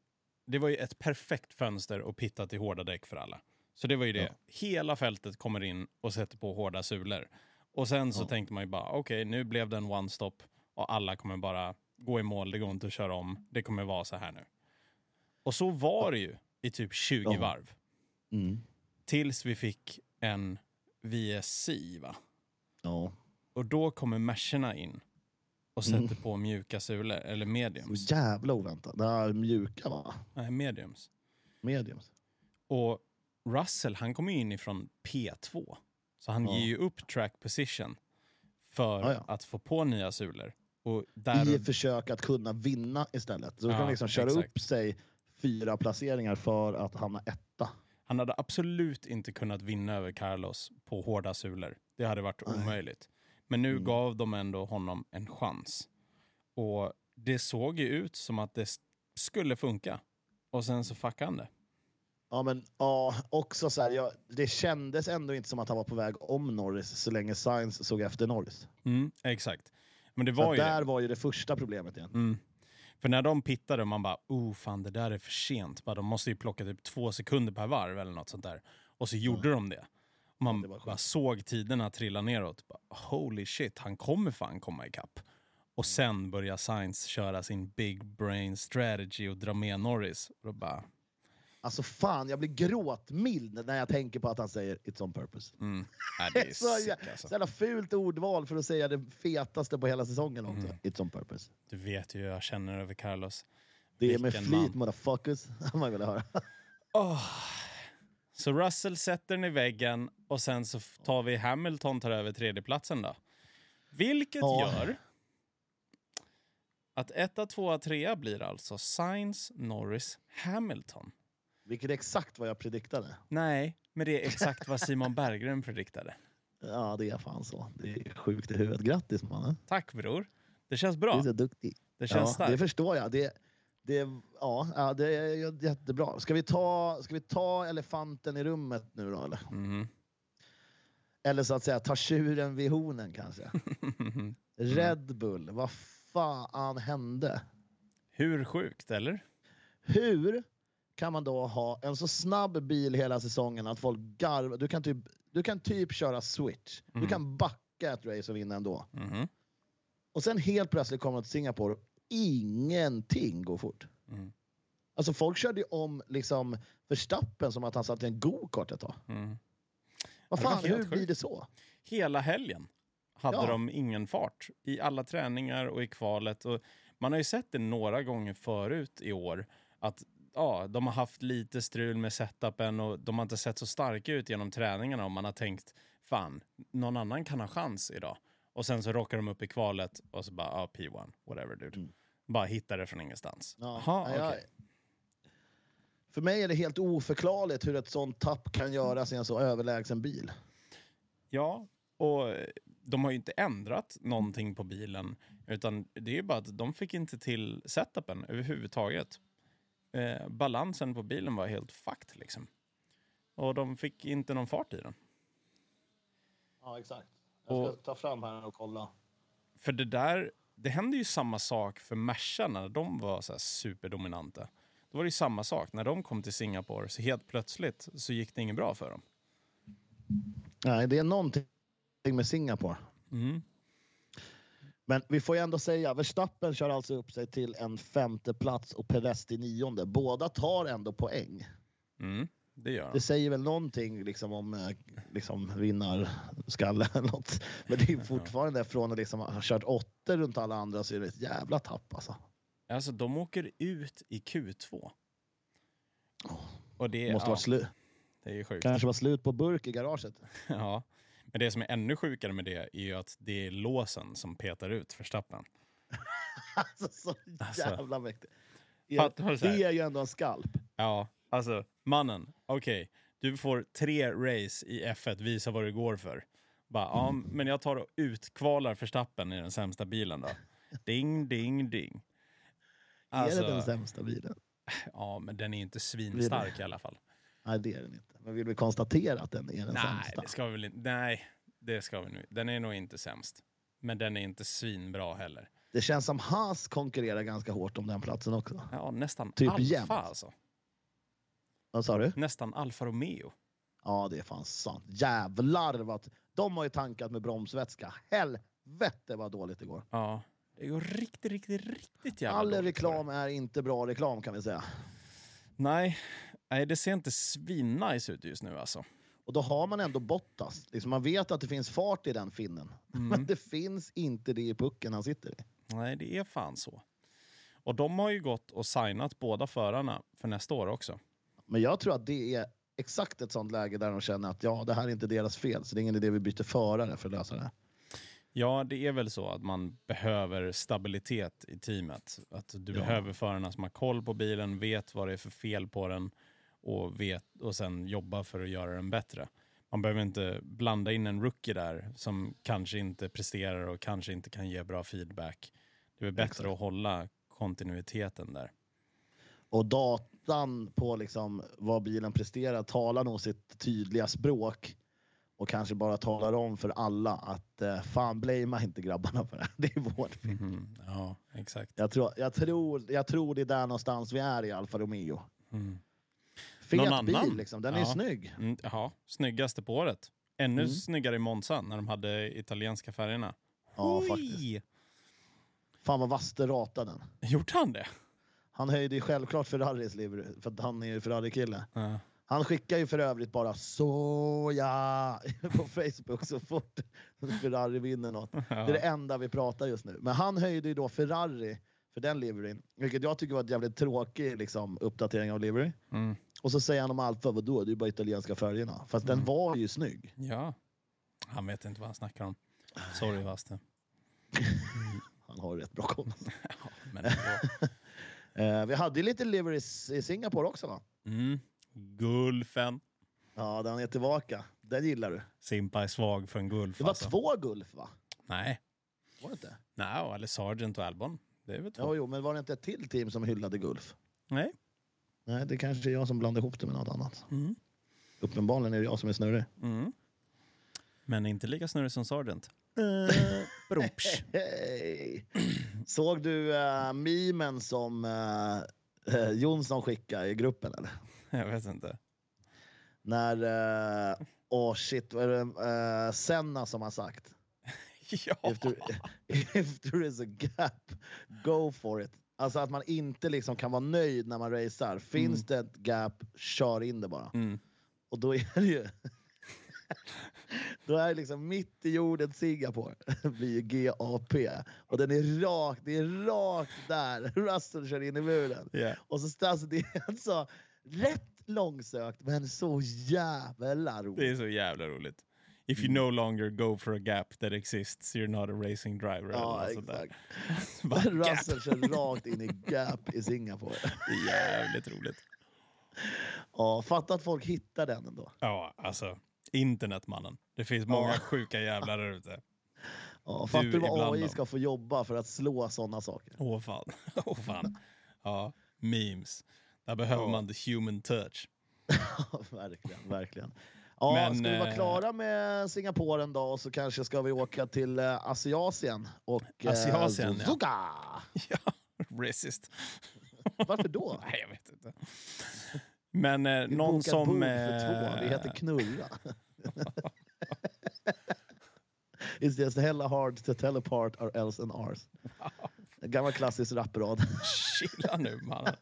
Speaker 1: det var ju ett perfekt fönster att pitta till hårda däck för alla. Så det var ju det.
Speaker 2: Ja.
Speaker 1: Hela fältet kommer in och sätter på hårda sulor. Och sen så
Speaker 2: Ja.
Speaker 1: tänkte man ju bara, okej, nu blev det en one-stop och alla kommer bara gå i mål, det går inte att köra om, det kommer vara så här nu. Och så var det ju i typ 20
Speaker 2: Ja.
Speaker 1: varv.
Speaker 2: Mm.
Speaker 1: Tills vi fick en VSC, va?
Speaker 2: Ja.
Speaker 1: Och då kommer mescherna in och sätter
Speaker 2: Mm.
Speaker 1: på mjuka sulor, eller mediums.
Speaker 2: Så jävla oväntat. Det här mjuka va?
Speaker 1: Nej, mediums.
Speaker 2: Mediums.
Speaker 1: Och Russell, han kommer ju in ifrån P2. Så han
Speaker 2: Ja.
Speaker 1: ger ju upp track position för
Speaker 2: Ja, ja.
Speaker 1: att få på nya sulor. Och där
Speaker 2: I ett försök att kunna vinna istället. Så du kan liksom köra
Speaker 1: exakt.
Speaker 2: upp sig fyra placeringar för att hamna etta.
Speaker 1: Han hade absolut inte kunnat vinna över Carlos på hårda sulor. Det hade varit
Speaker 2: Nej.
Speaker 1: omöjligt. Men nu
Speaker 2: Mm.
Speaker 1: gav de ändå honom en chans. Och det såg ju ut som att det skulle funka. Och sen så fuckade han det.
Speaker 2: Ja, men ja, också så här, jag, det kändes ändå inte som att han var på väg om Norris så länge Sainz såg efter Norris.
Speaker 1: Mm, exakt. Men det var ju
Speaker 2: där
Speaker 1: det.
Speaker 2: var ju det första problemet igen.
Speaker 1: Mm. För när de pittade, man bara, oh fan det där är för sent. Bara, de måste ju plocka typ två sekunder per varv eller något sånt där. Och så gjorde de det. Och man
Speaker 2: det
Speaker 1: bara såg tiderna trilla neråt. Bara, Holy shit, han kommer fan komma ikapp. Och sen börjar Sainz köra sin big brain strategy och dra med Norris. Och då bara,
Speaker 2: Alltså fan, jag blir gråtmild när jag tänker på att han säger it's on purpose.
Speaker 1: mm, nej, [laughs] det är
Speaker 2: Så,
Speaker 1: sick
Speaker 2: så
Speaker 1: alltså.
Speaker 2: jävla fult ordval för att säga det fetaste på hela säsongen också.
Speaker 1: Mm.
Speaker 2: It's on purpose.
Speaker 1: Du vet ju hur jag känner över Carlos.
Speaker 2: Det är med flit
Speaker 1: man.
Speaker 2: motherfuckers. [laughs] man vill höra.
Speaker 1: Åh. Så Russell sätter den i väggen och sen så tar vi Hamilton tar över tredjeplatsen då. Vilket
Speaker 2: Ja.
Speaker 1: gör att etta, tvåa, trea blir alltså Sainz, Norris, Hamilton.
Speaker 2: Vilket är exakt vad jag prediktade.
Speaker 1: Nej, men det är exakt vad Simon Berggren prediktade. [laughs]
Speaker 2: Ja, det är fan så. Det är sjukt i huvudet. Grattis mannen.
Speaker 1: Tack bror. Det känns
Speaker 2: Du
Speaker 1: bra.
Speaker 2: är så duktig.
Speaker 1: Det känns
Speaker 2: Ja,
Speaker 1: starkt.
Speaker 2: det förstår jag. Det, det, ja, det är jättebra. Ska vi, ta, ska vi ta elefanten i rummet nu då? Eller,
Speaker 1: Mhm.
Speaker 2: eller så att säga ta tjuren vid hornen kanske. [laughs] Red Bull, vad fan hände?
Speaker 1: Hur sjukt, eller?
Speaker 2: Hur kan man då ha en så snabb bil hela säsongen att folk garvar? Du kan typ, du kan typ köra switch. Du
Speaker 1: Mm.
Speaker 2: kan backa ett race och vinna ändå.
Speaker 1: Mhm.
Speaker 2: Och sen helt plötsligt kommer de till Singapore ingenting går fort.
Speaker 1: Mm.
Speaker 2: Alltså folk körde ju om liksom Verstappen som att han satt i en go-kart ett tag.
Speaker 1: Mm.
Speaker 2: Vad fan, hur
Speaker 1: sjukt.
Speaker 2: blir det så?
Speaker 1: Hela helgen hade
Speaker 2: Ja.
Speaker 1: de ingen fart i alla träningar och i kvalet. Och man har ju sett det några gånger förut i år att ja, de har haft lite strul med setupen och de har inte sett så starka ut genom träningarna och man har tänkt fan, någon annan kan ha chans idag. Och sen så rockar de upp i kvalet och så bara, ja, P1, whatever dude.
Speaker 2: Mm.
Speaker 1: Bara hittar det från ingenstans.
Speaker 2: Ja,
Speaker 1: Jaha,
Speaker 2: nej, jag-
Speaker 1: okej.
Speaker 2: För mig är det helt oförklarligt hur ett sånt tapp kan göras i en så överlägsen bil.
Speaker 1: Ja, och de har ju inte ändrat någonting på bilen, utan det är ju bara att de fick inte till setupen överhuvudtaget. Eh, balansen på bilen var helt fucked liksom. Och de fick inte någon fart i den.
Speaker 2: Ja, exakt.
Speaker 1: Jag ska
Speaker 2: ta fram här och kolla.
Speaker 1: För det där, det hände ju samma sak för Merca när de var så här superdominanta. Då var det ju samma sak. När de kom till Singapore så helt plötsligt så gick det inget bra för dem.
Speaker 2: Nej, det är någonting med Singapore.
Speaker 1: Mm.
Speaker 2: Men vi får ju ändå säga, Verstappen kör alltså upp sig till en femte plats och Perez till nionde. Båda tar ändå poäng.
Speaker 1: Mm, det gör de.
Speaker 2: Det säger väl någonting liksom om eh, liksom, vinnarskalle eller något. Men det är fortfarande från att liksom ha kört åtta runt alla andra så är det ett jävla tapp alltså.
Speaker 1: Alltså de åker ut i Q2.
Speaker 2: Åh,
Speaker 1: Och det,
Speaker 2: måste
Speaker 1: ja,
Speaker 2: vara slut.
Speaker 1: det är ju sjukt.
Speaker 2: Kanske var slut på burk i garaget. [laughs]
Speaker 1: Ja. Men det som är ännu sjukare med det är ju att det är låsen som petar ut Verstappen. [laughs]
Speaker 2: Alltså så
Speaker 1: Alltså,
Speaker 2: jävla mäktigt.
Speaker 1: fattar du så här?
Speaker 2: Det är ju ändå en skalp.
Speaker 1: Ja, alltså mannen, okej, du får tre race i F1, visa vad det går för. Bara, ja, men jag tar och utkvalar Verstappen i den sämsta bilen då. [laughs] Ding, ding, ding.
Speaker 2: är det den
Speaker 1: Alltså,
Speaker 2: sämsta bilen?
Speaker 1: ja, men den är inte svinstark i alla fall.
Speaker 2: Nej, det är den inte. Men vill vi konstatera att den är den
Speaker 1: Nej,
Speaker 2: sämsta?
Speaker 1: det ska vi väl inte. Nej, det ska vi nu. Den är nog inte sämst. Men den är inte svinbra heller.
Speaker 2: Det känns som Haas konkurrerar ganska hårt om den platsen också.
Speaker 1: Ja, nästan
Speaker 2: Typ
Speaker 1: Alfa
Speaker 2: jämnt.
Speaker 1: alltså.
Speaker 2: Vad sa du?
Speaker 1: Nästan Alfa Romeo.
Speaker 2: Ja, det är fan sant. Jävlar vad... De har ju tankat med bromsvätska. Helvete vad dåligt det går.
Speaker 1: Ja, det går riktigt, riktigt, riktigt jävla
Speaker 2: All
Speaker 1: dåligt det.
Speaker 2: reklam är inte bra reklam kan vi säga.
Speaker 1: Nej, nej, det ser inte svinnice ut just nu alltså.
Speaker 2: Och då har man ändå Bottas. Liksom man vet att det finns fart i den finnen. [laughs]
Speaker 1: Mm.
Speaker 2: Men det finns inte det i pucken han sitter i.
Speaker 1: Nej, det är fan så. Och de har ju gått och signat båda förarna för nästa år också.
Speaker 2: Men jag tror att det är exakt ett sånt läge där de känner att ja, det här är inte deras fel. Så det är ingen idé vi byter förare för att lösa det. här.
Speaker 1: Ja, det är väl så att man behöver stabilitet i teamet. Att du
Speaker 2: Ja.
Speaker 1: behöver förarna som har koll på bilen, vet vad det är för fel på den och, vet, och sen jobba för att göra den bättre. Man behöver inte blanda in en rookie där som kanske inte presterar och kanske inte kan ge bra feedback. Det är bättre
Speaker 2: Exakt.
Speaker 1: att hålla kontinuiteten där.
Speaker 2: Och datan på liksom vad bilen presterar talar nog sitt tydliga språk. Och kanske bara talar om för alla att eh, fan blamea inte grabbarna för det. [laughs] Det är vårt fel.
Speaker 1: Mhm. Ja, exakt.
Speaker 2: Jag tror, jag, tror, jag tror det är där någonstans vi är i Alfa Romeo.
Speaker 1: Mm.
Speaker 2: Fet
Speaker 1: Någon
Speaker 2: bil
Speaker 1: annan?
Speaker 2: liksom, den är
Speaker 1: Ja.
Speaker 2: snygg.
Speaker 1: Mm, jaha, snyggaste på året. Ännu
Speaker 2: Mm.
Speaker 1: snyggare i Monza när de hade italienska färgerna.
Speaker 2: Ja,
Speaker 1: Oj!
Speaker 2: faktiskt. Fan vad vass det ratade den.
Speaker 1: Gjorde han det?
Speaker 2: Han höjde ju självklart Ferraris livery, för att han är ju Ferrari-kille.
Speaker 1: Ja.
Speaker 2: Han skickar ju för övrigt bara såja på Facebook så fort Ferrari vinner något. Det är det enda vi pratar just nu. Men han höjde ju då Ferrari för den liveryn, vilket jag tycker var ett jävligt tråkig liksom, uppdatering av livery.
Speaker 1: Mm.
Speaker 2: Och så säger han om Alfa, vadå? Det är ju bara italienska färgerna. Fast
Speaker 1: Mm.
Speaker 2: den var ju snygg.
Speaker 1: ja. Han vet inte vad han snackar om. Sorry Vaste. [laughs]
Speaker 2: Han har ju rätt bra koll. [laughs]
Speaker 1: Ja, men. [laughs]
Speaker 2: Eh, vi hade ju lite liveries i Singapore också va?
Speaker 1: mm. Gulfen.
Speaker 2: Ja, den är tillbaka. Den gillar du.
Speaker 1: Simpa är svag för en Gulf
Speaker 2: Det var
Speaker 1: alltså.
Speaker 2: två Gulf va?
Speaker 1: Nej.
Speaker 2: Var det inte?
Speaker 1: Nej, eller Sargent och Albon. Det är väl två.
Speaker 2: Jo, jo, men var det inte ett till team som hyllade Gulf?
Speaker 1: Nej.
Speaker 2: Nej, det kanske är jag som blandar ihop det med något annat.
Speaker 1: Mm.
Speaker 2: Uppenbarligen är det jag som är snurrig.
Speaker 1: Mm. Men inte lika snurrig som Sargent. [laughs] Uh, Brumps.
Speaker 2: Hej! Såg du uh, memen som uh, uh, Jonsson skickade i gruppen eller?
Speaker 1: Jag vet inte.
Speaker 2: När, uh, oh shit, vad är det uh, Senna som har sagt? [laughs]
Speaker 1: ja.
Speaker 2: If there, [laughs] if there is a gap, go for it. Alltså att man inte liksom kan vara nöjd när man racear. Finns det ett gap, kör in det bara.
Speaker 1: Mm.
Speaker 2: Och då är det ju... [laughs] då är det liksom mitt i jorden Singapore. [laughs] Blir GAP. Och den är rakt, det är rakt där. [laughs] Russell kör in i muren.
Speaker 1: Yeah.
Speaker 2: Och så alltså, det är alltså rätt långsökt men så jävla roligt.
Speaker 1: Det är så jävla roligt. If
Speaker 2: Mm.
Speaker 1: you no longer go for a gap that exists, you're not a racing driver.
Speaker 2: Ja, exakt. [laughs] [laughs] Russell kör rakt in i gap i Singapore. [laughs]
Speaker 1: Jävligt roligt.
Speaker 2: Ja, fatta att folk hittar den ändå.
Speaker 1: Ja, alltså. Internetmannen. Det finns många
Speaker 2: Ja.
Speaker 1: sjuka jävlar där ute.
Speaker 2: Ja, fattar du vad AI
Speaker 1: dem.
Speaker 2: ska få jobba för att slå sådana saker?
Speaker 1: Åh fan. Åh fan. Ja, memes. Där behöver
Speaker 2: Ja.
Speaker 1: man the human touch.
Speaker 2: Ja, verkligen, verkligen. Ja,
Speaker 1: Men,
Speaker 2: ska vi vara
Speaker 1: eh,
Speaker 2: klara med Singapore en dag så kanske ska vi åka till eh, Asiasien och eh,
Speaker 1: Asiasien, ja.
Speaker 2: Suzuka. [laughs]
Speaker 1: Ja, racist. [laughs]
Speaker 2: Varför då? [laughs]
Speaker 1: Nej, jag vet inte. Men eh, någon som...
Speaker 2: bord för två. Vi
Speaker 1: eh,
Speaker 2: heter Knulla. It's just hella hard to tell apart our else and ours. En gammal klassisk raprad.
Speaker 1: Chilla nu mannen.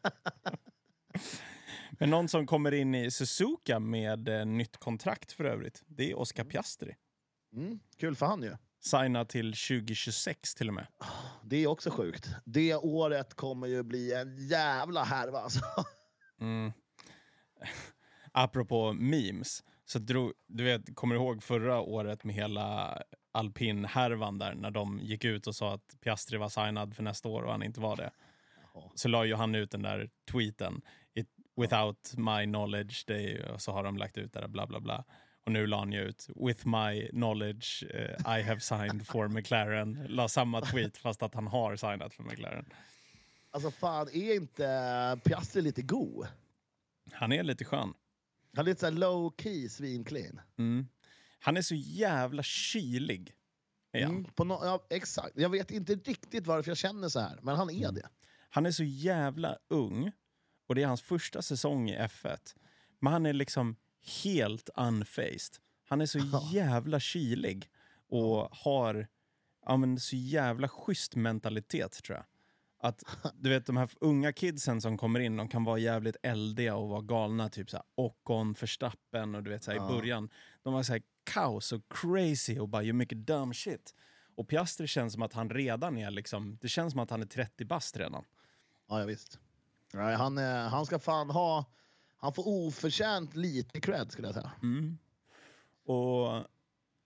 Speaker 1: Men någon som kommer in i Suzuka med eh, nytt kontrakt för övrigt, det är Oscar Piastri.
Speaker 2: Mm, kul för han ju.
Speaker 1: Signa till 2026 till och med.
Speaker 2: Det är också sjukt. Det året kommer ju bli en jävla härva alltså.
Speaker 1: Mm. [laughs] Apropå memes, så drog, du vet, kommer du ihåg förra året med hela alpin-härvan där när de gick ut och sa att Piastri var signad för nästa år och han inte var det. Så la ju han ut den där tweeten, without my knowledge, det, och så har de lagt ut det där bla bla bla. Och nu la han ju ut, with my knowledge eh, I have signed for McLaren. [laughs] La samma tweet fast att han har signat för McLaren.
Speaker 2: Alltså fan, är inte Piastri lite god?
Speaker 1: Han är lite skön.
Speaker 2: Han är lite såhär low key svinclean.
Speaker 1: Mm. Han är så jävla kylig.
Speaker 2: Mm, på no ja, exakt. Jag vet inte riktigt varför jag känner så här, men han är
Speaker 1: Mm.
Speaker 2: det.
Speaker 1: Han är så jävla ung och det är hans första säsong i F1. Men han är liksom helt unfaced. Han är så jävla kylig och har ja, men så jävla schysst mentalitet tror jag. Att [laughs] du vet de här unga kidsen som kommer in, de kan vara jävligt eldiga och vara galna, typ såhär Ocon, Verstappen och du vet såhär
Speaker 2: Ja.
Speaker 1: i början. De var såhär kaos och crazy och bara gör mycket dumb shit. Och Piastri känns som att han redan är liksom, det känns som att han är 30 bast redan.
Speaker 2: Ja, ja visst. Nej, han, han ska fan ha... Han får oförtjänt lite cred skulle jag säga.
Speaker 1: Mm. Och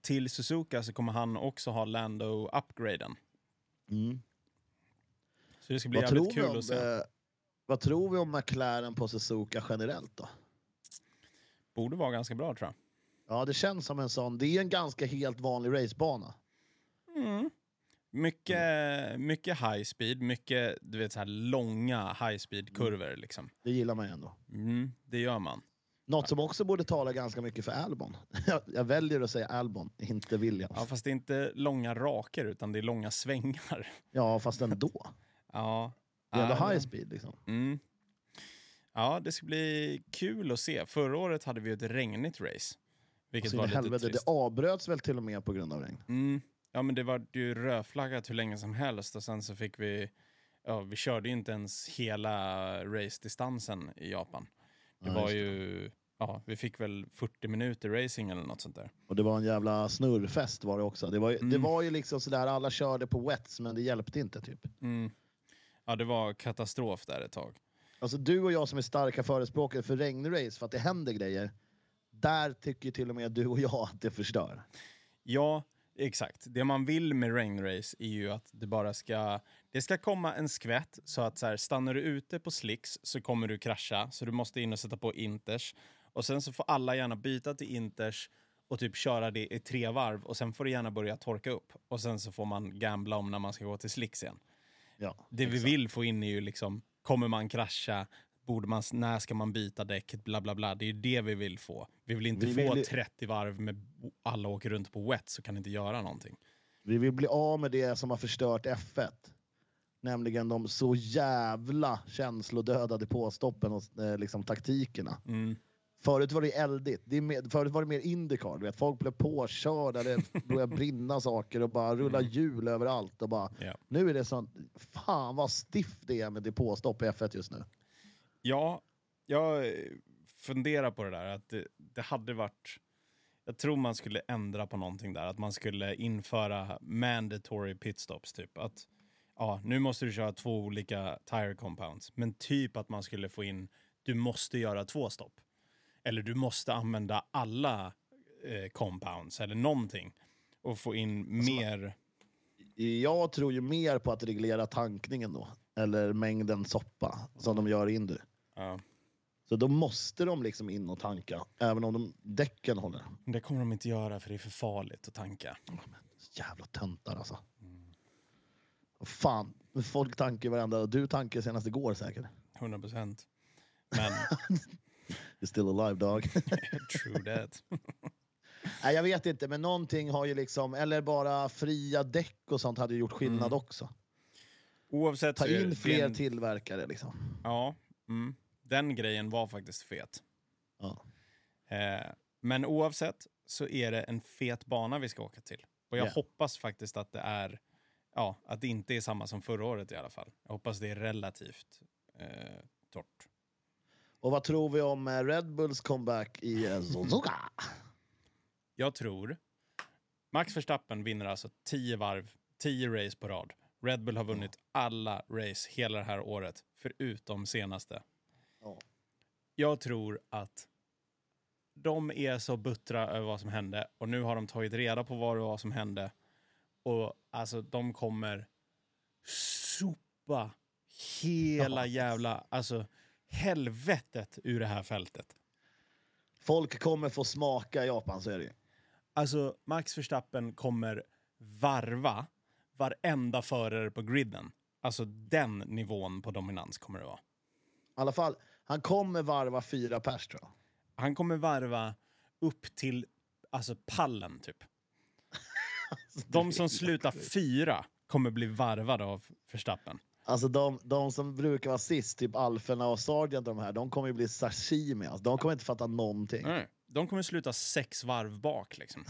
Speaker 1: till Suzuka så kommer han också ha Lando-upgraden.
Speaker 2: Mm.
Speaker 1: Så det ska bli
Speaker 2: Vad,
Speaker 1: jävligt kul
Speaker 2: om,
Speaker 1: att se.
Speaker 2: eh, vad tror vi om McLaren på Suzuka generellt då?
Speaker 1: Borde vara ganska bra tror jag.
Speaker 2: Ja, det känns som en sån. Det är en ganska helt vanlig racebana.
Speaker 1: Mm. Mycket, mycket high speed, mycket du vet, så här långa high speed-kurvor. Liksom.
Speaker 2: Det gillar man ju ändå.
Speaker 1: Mm, det gör man.
Speaker 2: Något som också borde tala ganska mycket för Albon. [laughs] Jag, jag väljer att säga Albon, inte Williams.
Speaker 1: Ja, fast det är inte långa raker, utan det är långa svängar. [laughs]
Speaker 2: Ja, fast ändå.
Speaker 1: Ja,
Speaker 2: Det är ändå high speed liksom.
Speaker 1: Mm. Ja, det ska bli kul att se. Förra året hade vi ett regnigt race. Vilket
Speaker 2: Så in
Speaker 1: var lite
Speaker 2: helvete,
Speaker 1: trist.
Speaker 2: det avbröts väl till och med på grund av regn.
Speaker 1: Mm. Ja, men det var ju rödflaggat hur länge som helst och sen så fick vi, ja, vi körde ju inte ens hela race-distansen i Japan. Det
Speaker 2: Ja,
Speaker 1: var ju, ja, vi fick väl 40 minuter racing eller något sånt där.
Speaker 2: Och det var en jävla snurrfest var det också. Det var ju, det
Speaker 1: Mm.
Speaker 2: var ju liksom sådär, alla körde på wets men det hjälpte inte typ.
Speaker 1: Mm. Ja, det var katastrof där ett tag.
Speaker 2: Alltså du och jag som är starka förespråkare för regnrace för att det händer grejer. Där tycker till och med du och jag att det förstör.
Speaker 1: Ja, exakt. Det man vill med rainrace är ju att det bara ska, det ska komma en skvätt så att så här, stannar du ute på slicks så kommer du krascha, så du måste in och sätta på inters. Och sen så får alla gärna byta till inters och typ köra det i tre varv och sen får det gärna börja torka upp. Och sen så får man gambla om när man ska gå till slicks igen.
Speaker 2: Ja,
Speaker 1: Det vi
Speaker 2: exakt.
Speaker 1: vill få in är ju liksom, kommer man krascha? Borde man, när ska man byta däck? Bla bla bla. Det är det vi vill få. Vi vill inte
Speaker 2: Vi
Speaker 1: få
Speaker 2: vill ju-
Speaker 1: 30 varv med alla åker runt på wet så kan inte göra någonting.
Speaker 2: Vi vill bli av med det som har förstört F1. Nämligen de så jävla känslodödade påstoppen och eh, liksom taktikerna.
Speaker 1: Mm.
Speaker 2: Förut var det eldigt. Det är mer, förut var det mer Indycar. Vet, folk blev påkörda, det [laughs] började brinna saker och bara rulla hjul överallt. Och bara,
Speaker 1: Ja.
Speaker 2: Nu är det sånt... Fan vad stift det är med depåstopp i F1 just nu.
Speaker 1: Ja, jag eh, funderar på det där. Att det, det hade varit... Jag tror man skulle ändra på någonting där. Att man skulle införa mandatory pitstops. Typ. Att ja, nu måste du köra två olika tire compounds. Men typ att man skulle få in, du måste göra två stopp. Eller du måste använda alla eh, compounds eller någonting. Och få in mer...
Speaker 2: Jag tror ju mer på att reglera tankningen då. Eller mängden soppa som de gör i Indy.
Speaker 1: Ja,
Speaker 2: Så då måste de liksom in och tanka. Även om de, däcken håller.
Speaker 1: det kommer de inte göra för det är för farligt att tanka.
Speaker 2: Jävla töntar alltså. Fan, folk tankar varandra. Du tankade senast igår säkert.
Speaker 1: 100 procent. Men [laughs]
Speaker 2: You're still alive dog. [laughs]
Speaker 1: true that. [laughs]
Speaker 2: Nej, jag vet inte, men någonting har ju liksom, eller bara fria däck och sånt hade gjort skillnad
Speaker 1: Mm.
Speaker 2: också.
Speaker 1: Oavsett
Speaker 2: Ta in fler
Speaker 1: en-
Speaker 2: tillverkare liksom.
Speaker 1: Ja, mm. den grejen var faktiskt fet.
Speaker 2: Ja.
Speaker 1: Eh, men oavsett så är det en fet bana vi ska åka till. Och jag
Speaker 2: Ja.
Speaker 1: hoppas faktiskt att det är, ja, att det inte är samma som förra året i alla fall. Jag hoppas det är relativt eh, torrt.
Speaker 2: Och vad tror vi om eh, Red Bulls comeback i eh, [laughs] Suzuka?
Speaker 1: Jag tror Max Verstappen vinner alltså 10 varv, 10 race på rad. Red Bull har vunnit alla race hela det här året, förutom senaste.
Speaker 2: Ja.
Speaker 1: Jag tror att de är så buttra över vad som hände och nu har de tagit reda på vad det var som hände. Och alltså de kommer sopa hela jävla, alltså helvetet ur det här fältet.
Speaker 2: Folk kommer få smaka i Japan, så är det ju.
Speaker 1: Alltså Max Verstappen kommer varva varenda förare på griden. Alltså den nivån på dominans kommer det vara.
Speaker 2: I alla fall, han kommer varva fyra pers tror jag.
Speaker 1: Han kommer varva upp till alltså pallen typ. De som slutar fyra kommer bli varvade av Verstappen.
Speaker 2: Alltså de, de som brukar vara sist, typ Alferna och Sargent och de här, de kommer ju bli sashimi. Alltså. De kommer inte fatta någonting.
Speaker 1: Nej, de kommer sluta sex varv bak liksom.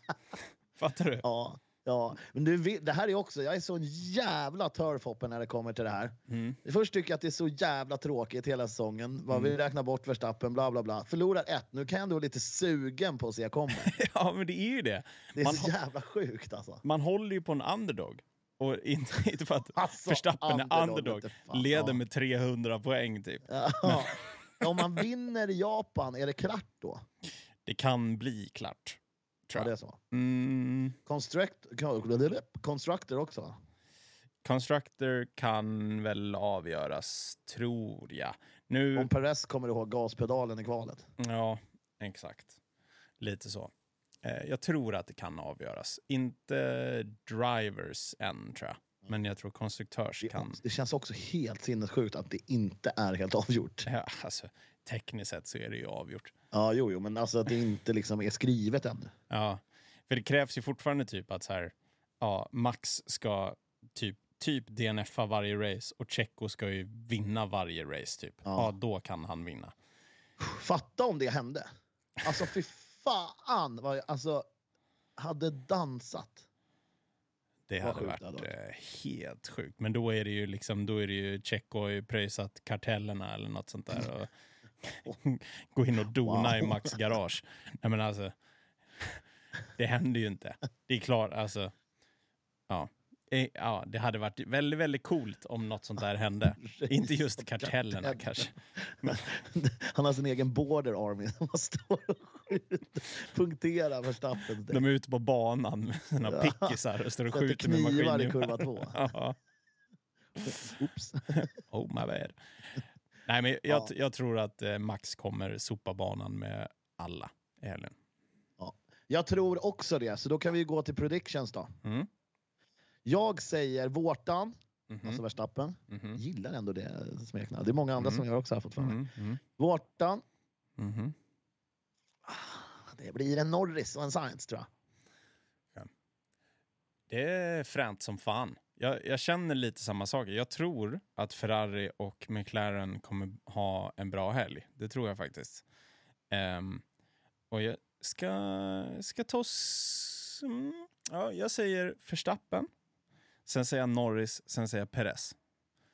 Speaker 1: [laughs] Fattar du?
Speaker 2: Ja, ja. Men du, det här är också, jag är så en jävla turfhopper när det kommer till det här.
Speaker 1: Mm.
Speaker 2: Först tycker jag att det är så jävla tråkigt hela säsongen. Vad
Speaker 1: Mm.
Speaker 2: Vi räknar bort Verstappen, bla bla bla. Förlorar ett, nu kan jag ändå vara lite sugen på att se comeback. [laughs]
Speaker 1: Ja, men det är ju det.
Speaker 2: Det är
Speaker 1: Man
Speaker 2: så jävla sjukt alltså.
Speaker 1: Man håller ju på en underdog. Och [laughs] inte, inte för att
Speaker 2: Alltså,
Speaker 1: Verstappen är
Speaker 2: underdog,
Speaker 1: underdog,
Speaker 2: vete fan.
Speaker 1: leder
Speaker 2: Ja.
Speaker 1: med 300 poäng typ.
Speaker 2: Ja. [laughs] Om man vinner i Japan, är det klart då?
Speaker 1: Det kan bli klart.
Speaker 2: Ja,
Speaker 1: Tror
Speaker 2: det är
Speaker 1: jag.
Speaker 2: så.
Speaker 1: Mm,
Speaker 2: Construct, constructor också va?
Speaker 1: Constructor kan väl avgöras, tror jag. Nu,
Speaker 2: Om Perez kommer ihåg gaspedalen i kvalet.
Speaker 1: ja, exakt. Lite så. Eh, jag tror att det kan avgöras. Inte drivers än, tror jag. Men jag tror konstruktörs
Speaker 2: Det,
Speaker 1: kan...
Speaker 2: det känns också helt sinnessjukt att det inte är helt avgjort.
Speaker 1: Ja, alltså, tekniskt sett så är det ju avgjort.
Speaker 2: Ja, jo, jo, men alltså att det inte liksom är skrivet ännu.
Speaker 1: Ja, för det krävs ju fortfarande typ att så här, ja, Max ska typ, typ DNFa varje race och Checo ska ju vinna varje race typ. Ja.
Speaker 2: Ja.
Speaker 1: då kan han vinna.
Speaker 2: Fatta om det hände. Alltså fy fan vad jag alltså, hade dansat.
Speaker 1: Det hade varit eh, helt sjukt. Men då är det ju liksom, då är det ju ju pröjsat kartellerna eller något sånt där och [laughs] gå in och dona
Speaker 2: Wow.
Speaker 1: i Max garage. Nej men alltså, det händer ju inte. Det är klart, alltså, ja. Eh, Ja, det hade varit väldigt, väldigt coolt om något sånt där hände. [laughs] Inte just kartellerna kanske. [laughs]
Speaker 2: Han har sin egen border army. Han står och skjuter, punkterar Verstappen.
Speaker 1: De är ute på banan med sina
Speaker 2: Ja.
Speaker 1: pickisar och står och skjuter med
Speaker 2: knivar i
Speaker 1: maskingevär.
Speaker 2: kurva två.
Speaker 1: Ja.
Speaker 2: Oops.
Speaker 1: Oh my bad. Nej, men jag,
Speaker 2: Ja.
Speaker 1: jag tror att eh, Max kommer sopa banan med alla i helgen.
Speaker 2: Jag tror också det, så då kan vi gå till predictions då.
Speaker 1: Mm.
Speaker 2: Jag säger Vårtan,
Speaker 1: Mhm.
Speaker 2: alltså Verstappen.
Speaker 1: Mhm.
Speaker 2: Gillar ändå det smeknamnet. Det är många andra
Speaker 1: Mm.
Speaker 2: som gör också här fortfarande.
Speaker 1: Mhm. Mhm.
Speaker 2: Vårtan,
Speaker 1: Mhm.
Speaker 2: det blir en Norris och en Sainz tror jag.
Speaker 1: Det är fränt som fan. Jag, jag känner lite samma saker. Jag tror att Ferrari och McLaren kommer ha en bra helg. Det tror jag faktiskt. Ehm, och jag ska, ska ta... Mm, ja, jag säger Verstappen. Sen säger jag Norris, sen säger jag Perez.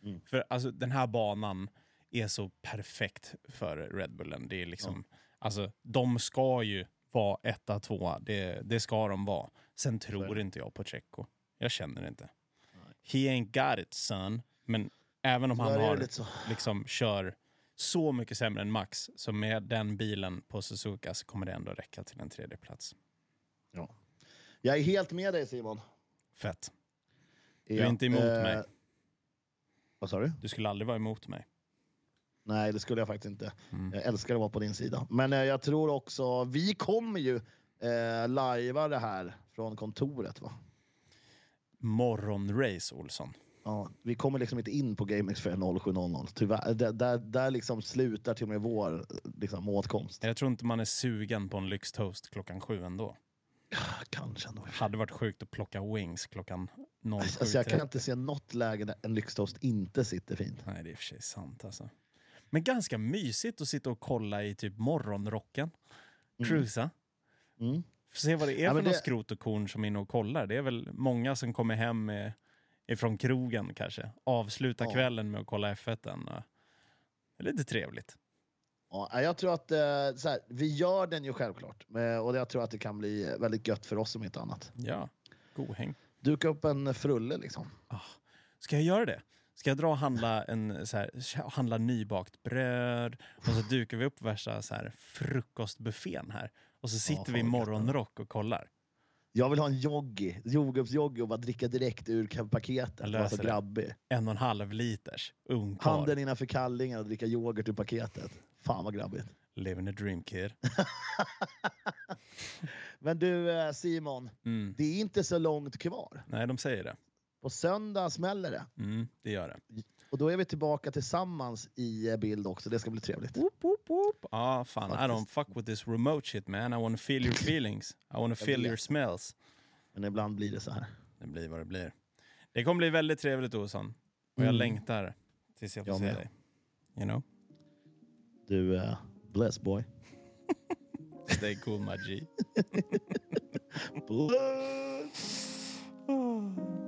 Speaker 2: Mm.
Speaker 1: För alltså, den här banan är så perfekt för Red Bullen. Det är liksom, alltså, de ska ju vara etta, tvåa. Det, det ska de vara. Sen tror inte jag på Checo. Jag känner det inte. He ain't got it son. Men även om han har,
Speaker 2: så.
Speaker 1: liksom kör så mycket sämre än Max, så med den bilen på Suzuka så kommer det ändå räcka till en tredje plats.
Speaker 2: Jag är helt med dig Simon.
Speaker 1: Fett. Du är inte emot mig.
Speaker 2: Vad sa du?
Speaker 1: Du skulle aldrig vara emot mig.
Speaker 2: Nej, det skulle jag faktiskt inte.
Speaker 1: Mm.
Speaker 2: Jag älskar att vara på din sida. Men eh, jag tror också, vi kommer ju eh, lajva det här från kontoret va?
Speaker 1: Morgonrace, Olsson.
Speaker 2: Ja, vi kommer liksom inte in på GameX för 07.00. Tyvärr. Där, där, där liksom slutar till och med vår liksom, åtkomst.
Speaker 1: Jag tror inte man är sugen på en lyxtoast klockan sju ändå.
Speaker 2: Kanske ändå.
Speaker 1: Hade varit sjukt att plocka wings klockan 07.30.
Speaker 2: Alltså, jag kan inte se något läge där en lyxtoast inte sitter fint.
Speaker 1: Nej, det är i och för sig sant alltså. Men ganska mysigt att sitta och kolla i typ morgonrocken.
Speaker 2: Mm.
Speaker 1: Cruisa.
Speaker 2: Mm.
Speaker 1: Får se vad det är
Speaker 2: Ja,
Speaker 1: för
Speaker 2: det-
Speaker 1: skrot och korn som är inne och kollar. Det är väl många som kommer hem med, ifrån krogen kanske. Avsluta
Speaker 2: Ja.
Speaker 1: kvällen med att kolla F1. -en. Det är lite trevligt.
Speaker 2: Ja, jag tror att eh, så här, vi gör den ju självklart. Men- Och jag tror att det kan bli väldigt gött för oss om inte annat.
Speaker 1: Ja, god häng.
Speaker 2: Duka upp en frulle liksom.
Speaker 1: Ska jag göra det? Ska jag dra och handla, en, så här, handla nybakt bröd och så dukar vi upp värsta så här, frukostbuffén här. Och så sitter
Speaker 2: fan
Speaker 1: vi i morgonrock och kollar.
Speaker 2: Jag vill ha en joggi, jordgubbsjoggi och bara dricka direkt ur paketet. Vara så grabbig.
Speaker 1: En och en halv liters ungkarl.
Speaker 2: Handen innanför kallingen och dricka yoghurt ur paketet. Fan vad grabbigt.
Speaker 1: Living a dream kid. [laughs]
Speaker 2: Men du eh, Simon,
Speaker 1: Mm.
Speaker 2: det är inte så långt kvar.
Speaker 1: Nej, de säger det.
Speaker 2: På söndag smäller det.
Speaker 1: Mm, det gör det.
Speaker 2: Och då är vi tillbaka tillsammans i eh, bild också. Det ska bli trevligt.
Speaker 1: Oop, oop, oop. Ah, fan.
Speaker 2: Faktiskt.
Speaker 1: I don't fuck with this remote shit man. I wanna feel your feelings. I wanna [laughs] feel your smells.
Speaker 2: Men ibland blir det så här.
Speaker 1: Det blir vad det blir. Det kommer bli väldigt trevligt Olsson. Och jag
Speaker 2: mm.
Speaker 1: längtar tills jag får
Speaker 2: jag
Speaker 1: se dig. You know?
Speaker 2: Du, uh, bless boy. [laughs]
Speaker 1: Stay cool my G. [laughs]
Speaker 2: bless! Ah.